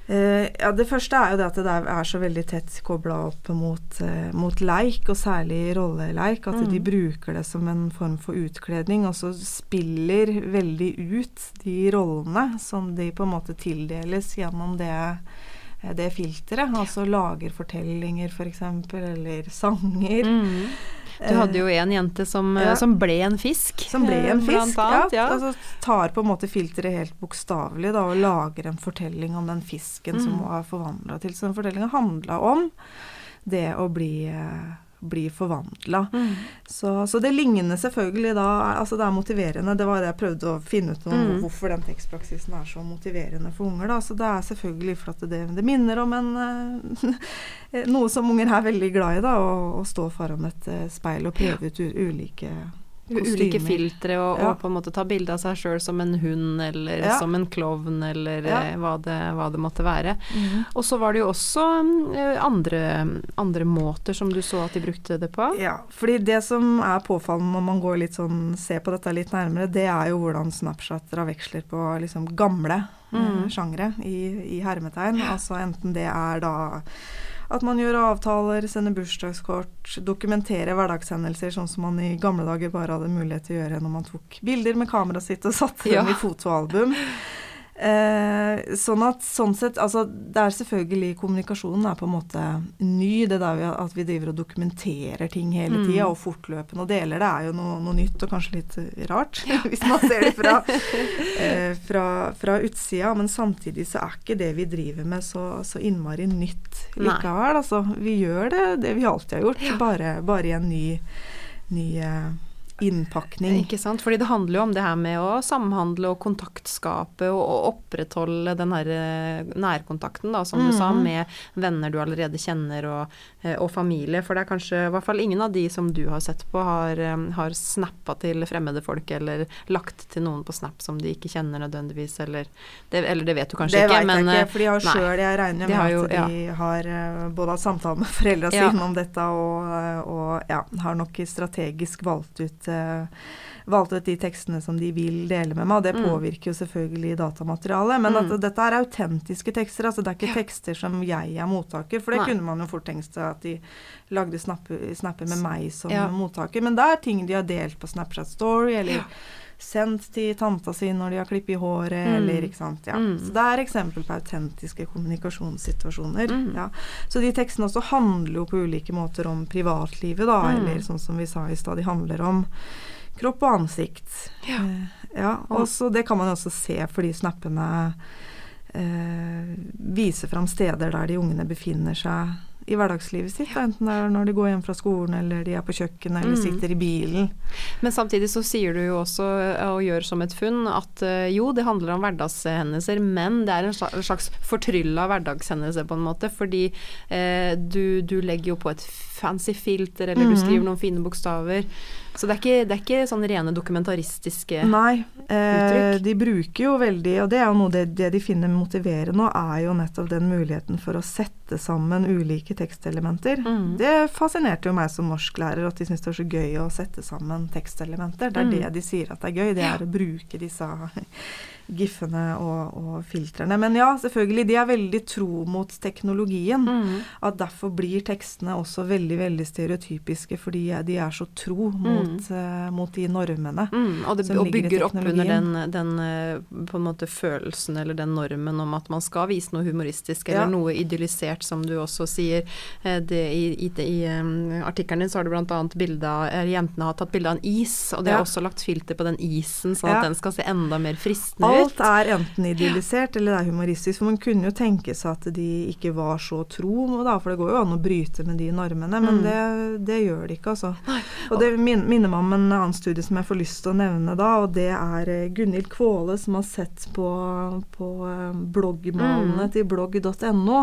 Uh, ja, Det første er jo det at det er så veldig tett kobla opp mot, uh, mot leik, og særlig rolleleik. At mm. de bruker det som en form for utkledning, og så spiller veldig ut de rollene som de på en måte tildeles gjennom det Eh, det filteret. Altså lager fortellinger, f.eks., for eller sanger. Mm. Du hadde jo en jente som, ja. som, ble en fisk. Som ble en fisk, annet, ja. ja. Altså, tar på en måte filteret helt bokstavelig og lager en fortelling om den fisken mm. som var forvandla til. Så den fortellinga handla om det å bli eh, blir forvandla. Mm. Så, så, det ligner selvfølgelig da Altså det er motiverende. Det var det jeg prøvde å finne ut om mm. hvorfor den tekstpraksisen er så motiverende for unger. da, Så det er selvfølgelig for at det, det minner om en eh, noe som unger er veldig glad i, da, å, å stå foran et eh, speil og prøve ut ulike ulike filtre og, ja. og, på en måte ta bilde av seg sjøl som en hund eller ja. som en klovn eller ja. eh, hva, det, hva, det, måtte være. Mm. Og så var det jo også eh, andre, andre, måter som du så at de brukte det på. Ja, fordi det som er påfallende når man går litt sånn, ser på dette litt nærmere, det er jo hvordan Snapchat drar veksler på liksom gamle mm. sjangre i, i hermetegn. Altså enten det er da at man gjør avtaler, sender bursdagskort, dokumenterer hverdagshendelser, sånn som man i gamle dager bare hadde mulighet til å gjøre når man tok bilder med kameraet sitt og satte ja. dem i fotoalbum. Eh, sånn at sånn sett Altså, det er selvfølgelig Kommunikasjonen er på en måte ny. Det der at vi driver og dokumenterer ting hele tida mm. og fortløpende og deler det, er jo noe, noe nytt og kanskje litt rart, hvis man ser det fra, eh, fra, fra, utsida. Men samtidig så er ikke det vi driver med så, så innmari nytt likevel. Altså, vi gjør det, det vi alltid har gjort, bare, bare i en ny, ny eh, innpakning. Ikke sant. Fordi det handler jo om det her med å samhandle og kontaktskape og, og opprettholde den her eh, nærkontakten, da, som mm. du sa, mm. med venner du allerede kjenner og, eh, og, familie. For det er kanskje i hvert fall ingen av de som du har sett på, har, eh, har snappa til fremmede folk eller lagt til noen på Snap som de ikke kjenner nødvendigvis, eller det, eller det vet du kanskje det ikke. Det vet jeg ikke, for de har sjøl, jeg regner med jo, at de ja. har både hatt samtale med foreldra ja. sine om dette og, og ja, har nok strategisk valgt ut valgt ut de tekstene som de vil dele med meg, og det mm. påvirker jo selvfølgelig datamaterialet. Men at mm. dette er autentiske tekster, altså det er ikke tekster som jeg er mottaker. For det Nei. kunne man jo fort tenkt seg at de lagde snapper med meg som ja. mottaker. Men det er ting de har delt på Snapchat Story, eller ja. Sendt til tanta si når de har klippet i håret, mm. eller ikke sant. Ja. Mm. Så det er eksempel på autentiske kommunikasjonssituasjoner. Mm. Ja. Så de tekstene også handler jo på ulike måter om privatlivet, da, mm. eller sånn som vi sa i stad, de handler om kropp og ansikt. Ja. Ja, ja også, det kan man også se for de snappene Eh, viser fram steder der de ungene befinner seg i hverdagslivet sitt. Ja. Enten det er når de går hjem fra skolen, eller de er på kjøkkenet, eller mm. sitter i bilen. Men samtidig så sier du jo også, eh, og gjør som et funn, at jo, det handler om hverdagshendelser, men det er en slags fortrylla hverdagshendelse, på en måte. Fordi eh, du, du legger jo på et fancy filter, eller mm. du skriver noen fine bokstaver. Så det er ikke, det er ikke sånn rene dokumentaristiske Nei, eh, de bruker jo veldig, og det er jo noe det, det de finner motiverende og er jo nettopp den muligheten for å sette sammen ulike tekstelementer. Mm. Det fascinerte jo meg som norsklærer at de syns det er så gøy å sette sammen tekstelementer. Det er mm. det de sier at det er gøy, det er å bruke disse giffene og, og, filtrene. Men ja, selvfølgelig, de er veldig tro mot teknologien. Mm. At derfor blir tekstene også veldig veldig stereotypiske, fordi de er så tro mot, mm. uh, mot de normene. Mm. Og det og bygger opp under den, den, eh, på en måte følelsen eller den normen om at man skal vise noe humoristisk eller ja. noe idyllisert, som du også sier. Eh, det, I i, i um, artikkelen din så har du bl.a. bilde av Jentene har tatt bilde av en is, og det har også lagt filter på den isen, sånn at den skal se enda mer fristende ut. Alt er enten idyllisert eller det er humoristisk. For man kunne jo tenke seg at de ikke var så tro, da, for det går jo an å bryte med de normene. Men mm. det, det, gjør de ikke, altså. Og det minner meg om en annen studie som jeg får lyst til å nevne da, og det er eh, Gunhild Kvåle som har sett på, på eh, bloggmalene mm. til blogg.no.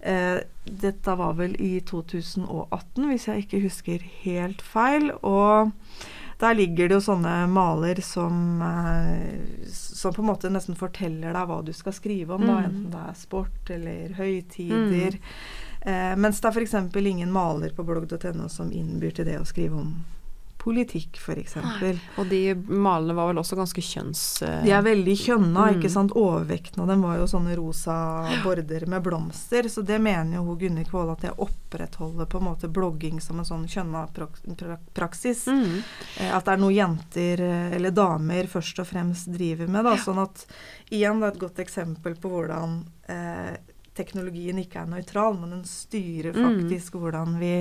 Eh, dette var vel i 2018, hvis jeg ikke husker helt feil. Og der ligger det jo sånne maler som, eh, som på en måte nesten forteller deg hva du skal skrive om, mm. da, enten det er sport eller høytider. Mm. Eh, mens det er f.eks. ingen maler på blogg.no som innbyr til det å skrive om politikk, f.eks. Og de malene var vel også ganske kjønns... Uh, de er veldig kjønna, mm. ikke sant. Overvekten av dem var jo sånne rosa border med blomster. Så det mener jo hun Gunhild Kvåle at det opprettholder på en måte blogging som en sånn kjønna praksis. Mm. Uh, at det er noe jenter uh, eller damer først og fremst driver med. da, Sånn at igjen det er et godt eksempel på hvordan teknologien ikke er nøytral, men den styrer mm. faktisk mm. hvordan vi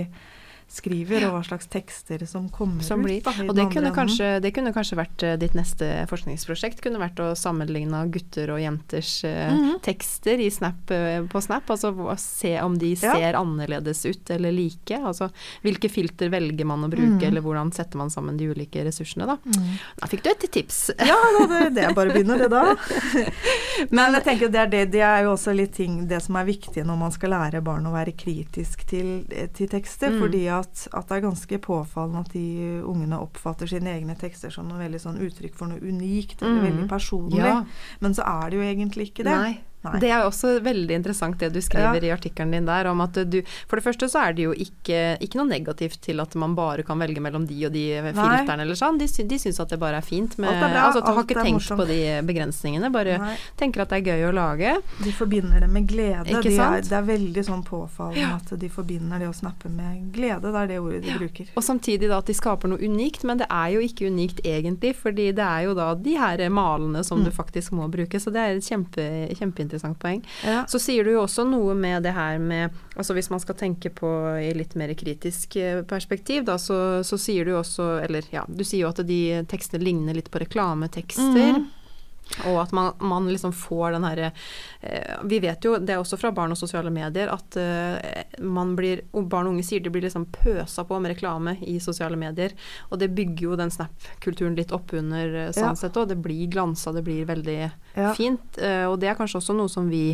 skriver, og hva slags tekster som kommer som blir, ut. Da, og det kunne, kanskje, det kunne, kanskje, vært uh, ditt neste forskningsprosjekt. Kunne vært å sammenligne gutter og jenters uh, mm -hmm. tekster snap, uh, på Snap. Altså se om de ser ja. annerledes ut eller like. Altså hvilke filter velger man å bruke, mm. eller hvordan setter man sammen de ulike ressursene, da. Mm. Da fikk du et tips. ja, det, det er bare å begynne, det da. Men jeg tenker det er, det, det er jo også litt ting Det som er viktig når man skal lære barn å være kritisk til, til tekster. Mm. fordi at, at, det er ganske påfallende at de ungene oppfatter sine egne tekster som noe veldig sånn uttrykk for noe unikt eller mm. veldig personlig. Ja. Men så er det jo egentlig ikke det. Nei. Nei. Det er jo også veldig interessant det du skriver ja. i artikkelen din der, om at du For det første så er det jo ikke, ikke noe negativt til at man bare kan velge mellom de og de filterne eller sånn. De, de syns at det bare er fint med er bra, Altså har ikke tenkt morsomt. på de begrensningene, bare Nei. tenker at det er gøy å lage. De forbinder det med glede. De er, det er veldig sånn påfallende ja. at de forbinder det å snappe med glede. Det er det ordet de ja. bruker. Og samtidig da at de skaper noe unikt, men det er jo ikke unikt egentlig, fordi det er jo da de her malene som mm. du faktisk må bruke. Så det er kjempe, kjempeinteressant interessant poeng. Ja. Så sier du jo også noe med det her med Altså hvis man skal tenke på i litt mer kritisk eh, perspektiv, da, så, så sier du jo også Eller ja, du sier jo at de tekstene ligner litt på reklametekster. Mm. Og at man, man, liksom får den herre eh, Vi vet jo, det er også fra barn og sosiale medier, at eh, man blir Barn og unge sier de blir liksom pøsa på med reklame i sosiale medier. Og det bygger jo den Snap-kulturen litt opp under eh, sånn sett òg. Det blir glansa, det blir veldig ja. fint. Og det er kanskje også noe som vi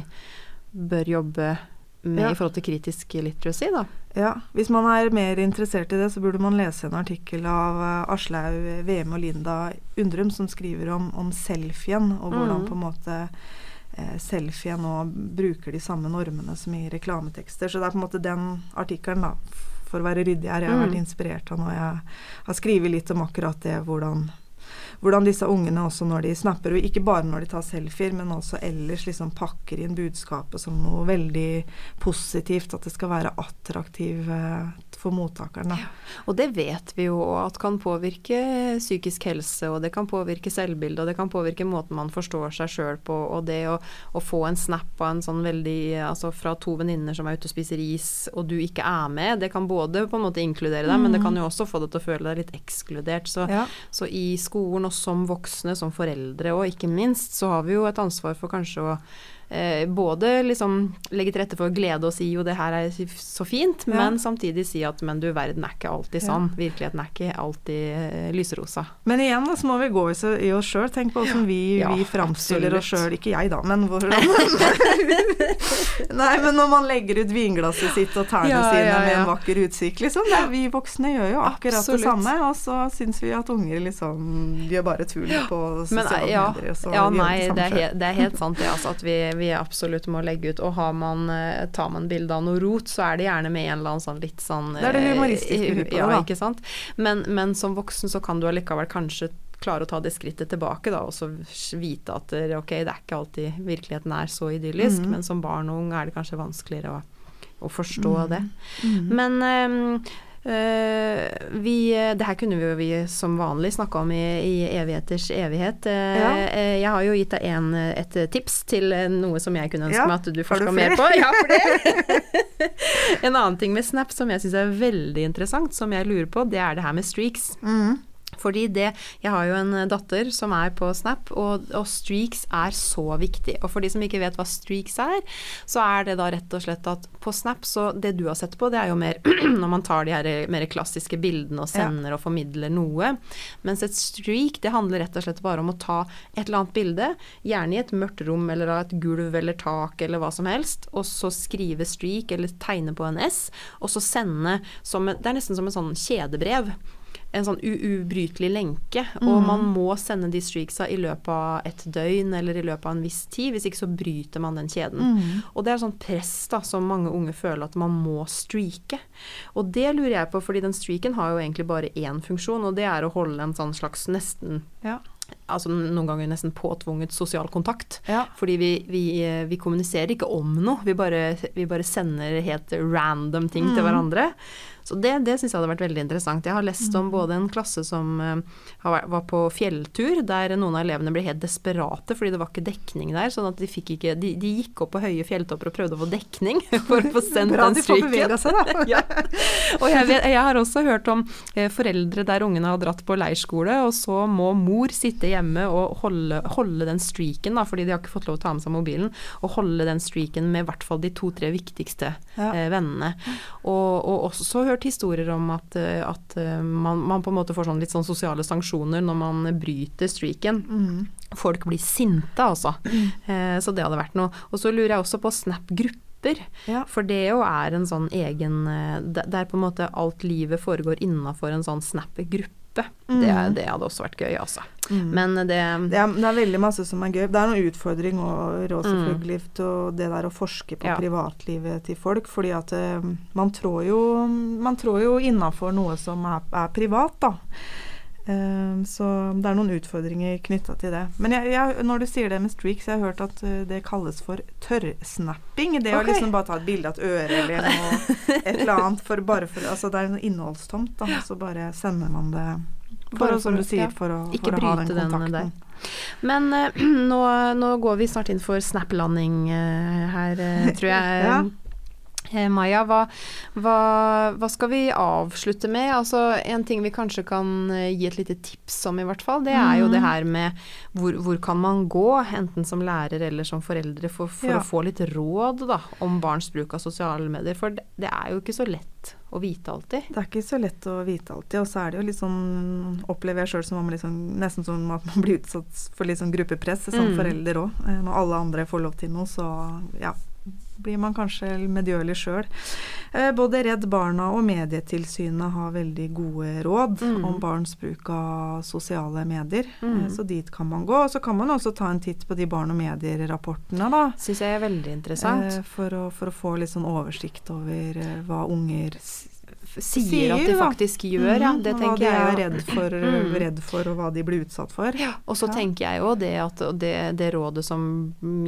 bør jobbe med ja. i forhold til kritisk literacy, da. Ja, hvis man er mer interessert i det, så burde man lese en artikkel av uh, Aslaug VM og Linda Undrum som skriver om, om selfien, og hvordan mm. på en måte eh, selfien nå bruker de samme normene som i reklametekster. Så det er på en måte den artikkelen, da, for å være ryddig her, jeg har mm. vært inspirert av når jeg har skrevet litt om akkurat det, hvordan hvordan disse ungene også når de snapper, og ikke bare når de tar selfier, men også ellers liksom pakker inn budskapet som noe veldig positivt. At det skal være attraktivt for mottakeren. Ja, og det vet vi jo at kan påvirke psykisk helse, og det kan påvirke selvbildet, og det kan påvirke måten man forstår seg sjøl på. Og det å, å, få en snap av en sånn veldig Altså fra to venninner som er ute og spiser is, og du ikke er med, det kan både på en måte inkludere deg, mm. men det kan jo også få deg til å føle deg litt ekskludert. Så, ja. så i skolen og som voksne, som foreldre og ikke minst, så har vi jo et ansvar for kanskje å eh, både liksom legge til rette for glede og si jo det her er så fint, ja. men samtidig si at men du verden er ikke alltid sånn. Ja. Virkeligheten er ikke alltid eh, lyserosa. Men igjen så må vi gå i oss sjøl. Tenk på åssen vi, ja, vi framstiller oss sjøl. Ikke jeg da, men hvordan Nei, men når man legger ut vinglasset sitt og tærne sine med en vakker utsikt, liksom. Det, vi voksne gjør jo akkurat absolutt. det samme, og så syns vi at unger liksom gjør bare tull på sosiale medier. Så ja, nei, det er, helt, det er, helt sant det, altså. At vi, vi absolutt må legge ut. Og har man, eh, tar man bilde av noe rot, så er det gjerne med en eller annen sånn litt sånn Det er det humoristiske eh, Ja, ikke sant. Men, men, som voksen så kan du allikevel kanskje klare å ta det skrittet tilbake, da, og så vite at ok, det er ikke alltid virkeligheten er så idyllisk, mm. men som barn og ung er det kanskje vanskeligere å, å forstå mm. det. Mm. Men um, vi, det her kunne vi jo vi som vanlig snakke om i, i evigheters evighet. Uh, ja. jeg har jo gitt deg en, et tips til noe som jeg kunne ønske ja. meg at du forska mer på. Ja, for det. en annen ting med Snap som jeg syns er veldig interessant, som jeg lurer på, det er det her med streaks. Mm. Fordi det Jeg har jo en datter som er på Snap, og, og, streaks er så viktig. Og for de som ikke vet hva streaks er, så er det da rett og slett at på Snap så Det du har sett på, det er jo mer når man tar de her mer klassiske bildene og sender ja. og formidler noe. Mens et streak, det handler rett og slett bare om å ta et eller annet bilde, gjerne i et mørkt rom eller av et gulv eller tak eller hva som helst, og så skrive streak eller tegne på en S, og så sende som Det er nesten som en sånn kjedebrev en sånn ubrytelig lenke. Mm. Og man må sende de streaksa i løpet av et døgn eller i løpet av en viss tid. Hvis ikke så bryter man den kjeden. Mm. Og det er sånn press da, som mange unge føler at man må streake. Og det lurer jeg på, fordi den streaken har jo egentlig bare én funksjon, og det er å holde en sånn slags nesten ja altså noen ganger nesten påtvunget sosial kontakt. Ja. Fordi vi, vi, vi, kommuniserer ikke om noe, vi bare, vi bare sender helt random ting mm. til hverandre. Så det, det syns jeg hadde vært veldig interessant. Jeg har lest om mm. både en klasse som uh, var på fjelltur, der noen av elevene ble helt desperate fordi det var ikke dekning der. sånn at de ikke De, de gikk opp på høye fjelltopper og prøvde å få dekning for å få sendt den stryken. Ja. Og jeg, jeg, har også hørt om uh, foreldre der ungene har dratt på leirskole, og så må mor sitte hjemme og holde, holde den streaken, da, fordi de har ikke fått lov til å ta med seg mobilen, og holde den streaken med i hvert fall de to-tre viktigste ja. eh, vennene. Og, og også hørt historier om at, eh, at eh, man, man, på en måte får sånn litt sånn sosiale sanksjoner når man bryter streaken. Mm. Folk blir sinte, altså. Mm. Eh, så det hadde vært noe. Og så lurer jeg også på Snap-grupper. Ja. For det jo er en sånn egen eh, Der på en måte alt livet foregår innafor en sånn Snap-gruppe gruppe. Mm. Det, det, hadde også vært gøy, altså. Mm. Men det det er, det er, veldig masse som er gøy. Det er noen utfordring råd selvfølgelig mm. og det der å forske på ja. privatlivet til folk. Fordi at uh, man trår jo, man trår jo innafor noe som er, er privat, da. Uh, så det er noen utfordringer knytta til det. Men jeg, jeg, når du sier det med streaks, jeg har hørt at uh, det kalles for tørrsnapping. Det okay. å liksom bare ta et bilde av et øre eller noe, et eller annet for bare for Altså det er innholdstomt, da. Så bare sender man det for, som du sier, for å, for å ha den kontakten. Den Men uh, nå, nå, går vi snart inn for snap-landing her, tror jeg. ja. Eh, Maja, hva, hva, hva, skal vi avslutte med? Altså, en ting vi kanskje kan eh, gi et lite tips om, i hvert fall, det er jo det mm. her med hvor, hvor kan man gå, enten som lærer eller som foreldre, for, for ja. å få litt råd da, om barns bruk av sosiale medier. For det, det, er jo ikke så lett å vite alltid. Det er ikke så lett å vite alltid, og så er det jo litt sånn Opplever jeg sjøl som liksom, nesten som at man blir utsatt for litt sånn gruppepress som mm. forelder òg. Eh, når alle andre får lov til noe, så ja blir man kanskje medgjørlig sjøl. Eh, både Redd Barna og Medietilsynet har veldig gode råd mm. om barns bruk av sosiale medier. Mm. Eh, så dit kan man gå. Og så kan man også ta en titt på de barn og medier-rapportene, da. Syns jeg er veldig interessant. Eh, for, å, for, å, få litt sånn oversikt over hva unger sier, sier at de faktisk gjør. Ja, det tenker hva de er redd for, mm. redd for, og hva de blir utsatt for. Ja, og så ja. tenker jeg jo det at det, det, rådet som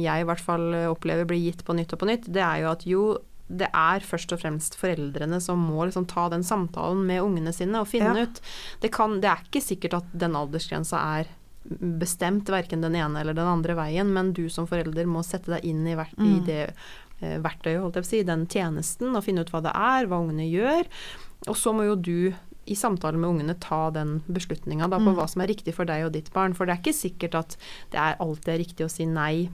jeg i hvert fall opplever blir gitt på nytt og på nytt, det er jo at jo det er først og fremst foreldrene som må liksom ta den samtalen med ungene sine og finne ut det, kan, det er ikke sikkert at den aldersgrensa er bestemt verken den ene eller den andre veien, men du som forelder må sette deg inn i, mm. i det Eh, verktøyet, holdt jeg på å si, den tjenesten, og finne ut hva det er, hva ungene gjør. Og så må jo du i samtale med ungene ta den beslutninga på mm. hva som er riktig for deg og ditt barn. For det er ikke sikkert at det er alltid er riktig å si nei eh,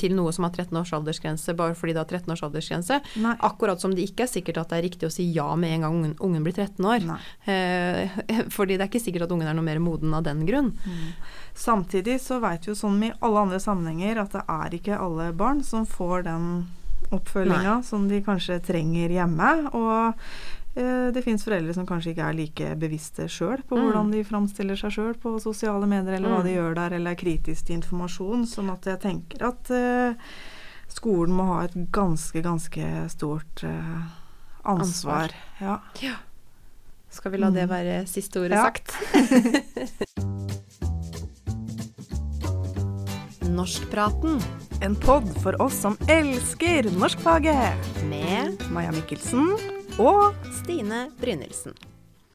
til noe som har 13 års aldersgrense bare fordi det har 13 års aldersgrense. Nei. Akkurat som det ikke er sikkert at det er riktig å si ja med en gang ungen, ungen blir 13 år. Eh, fordi det er ikke sikkert at ungen er noe mer moden av den grunn. Mm. Samtidig så veit vi jo sånn i alle andre sammenhenger at det er ikke alle barn som får den oppfølginga som de kanskje trenger hjemme. Og eh, det fins foreldre som kanskje ikke er like bevisste sjøl på mm. hvordan de framstiller seg sjøl på sosiale medier, eller mm. hva de gjør der, eller er kritisk til informasjon. Sånn at jeg tenker at eh, skolen må ha et ganske, ganske stort eh, ansvar. ansvar. Ja. ja. Skal vi la det være siste ordet Ja. sagt? Norskpraten En pod for oss som elsker norskfaget. med Maja Mikkelsen og Stine Brynildsen.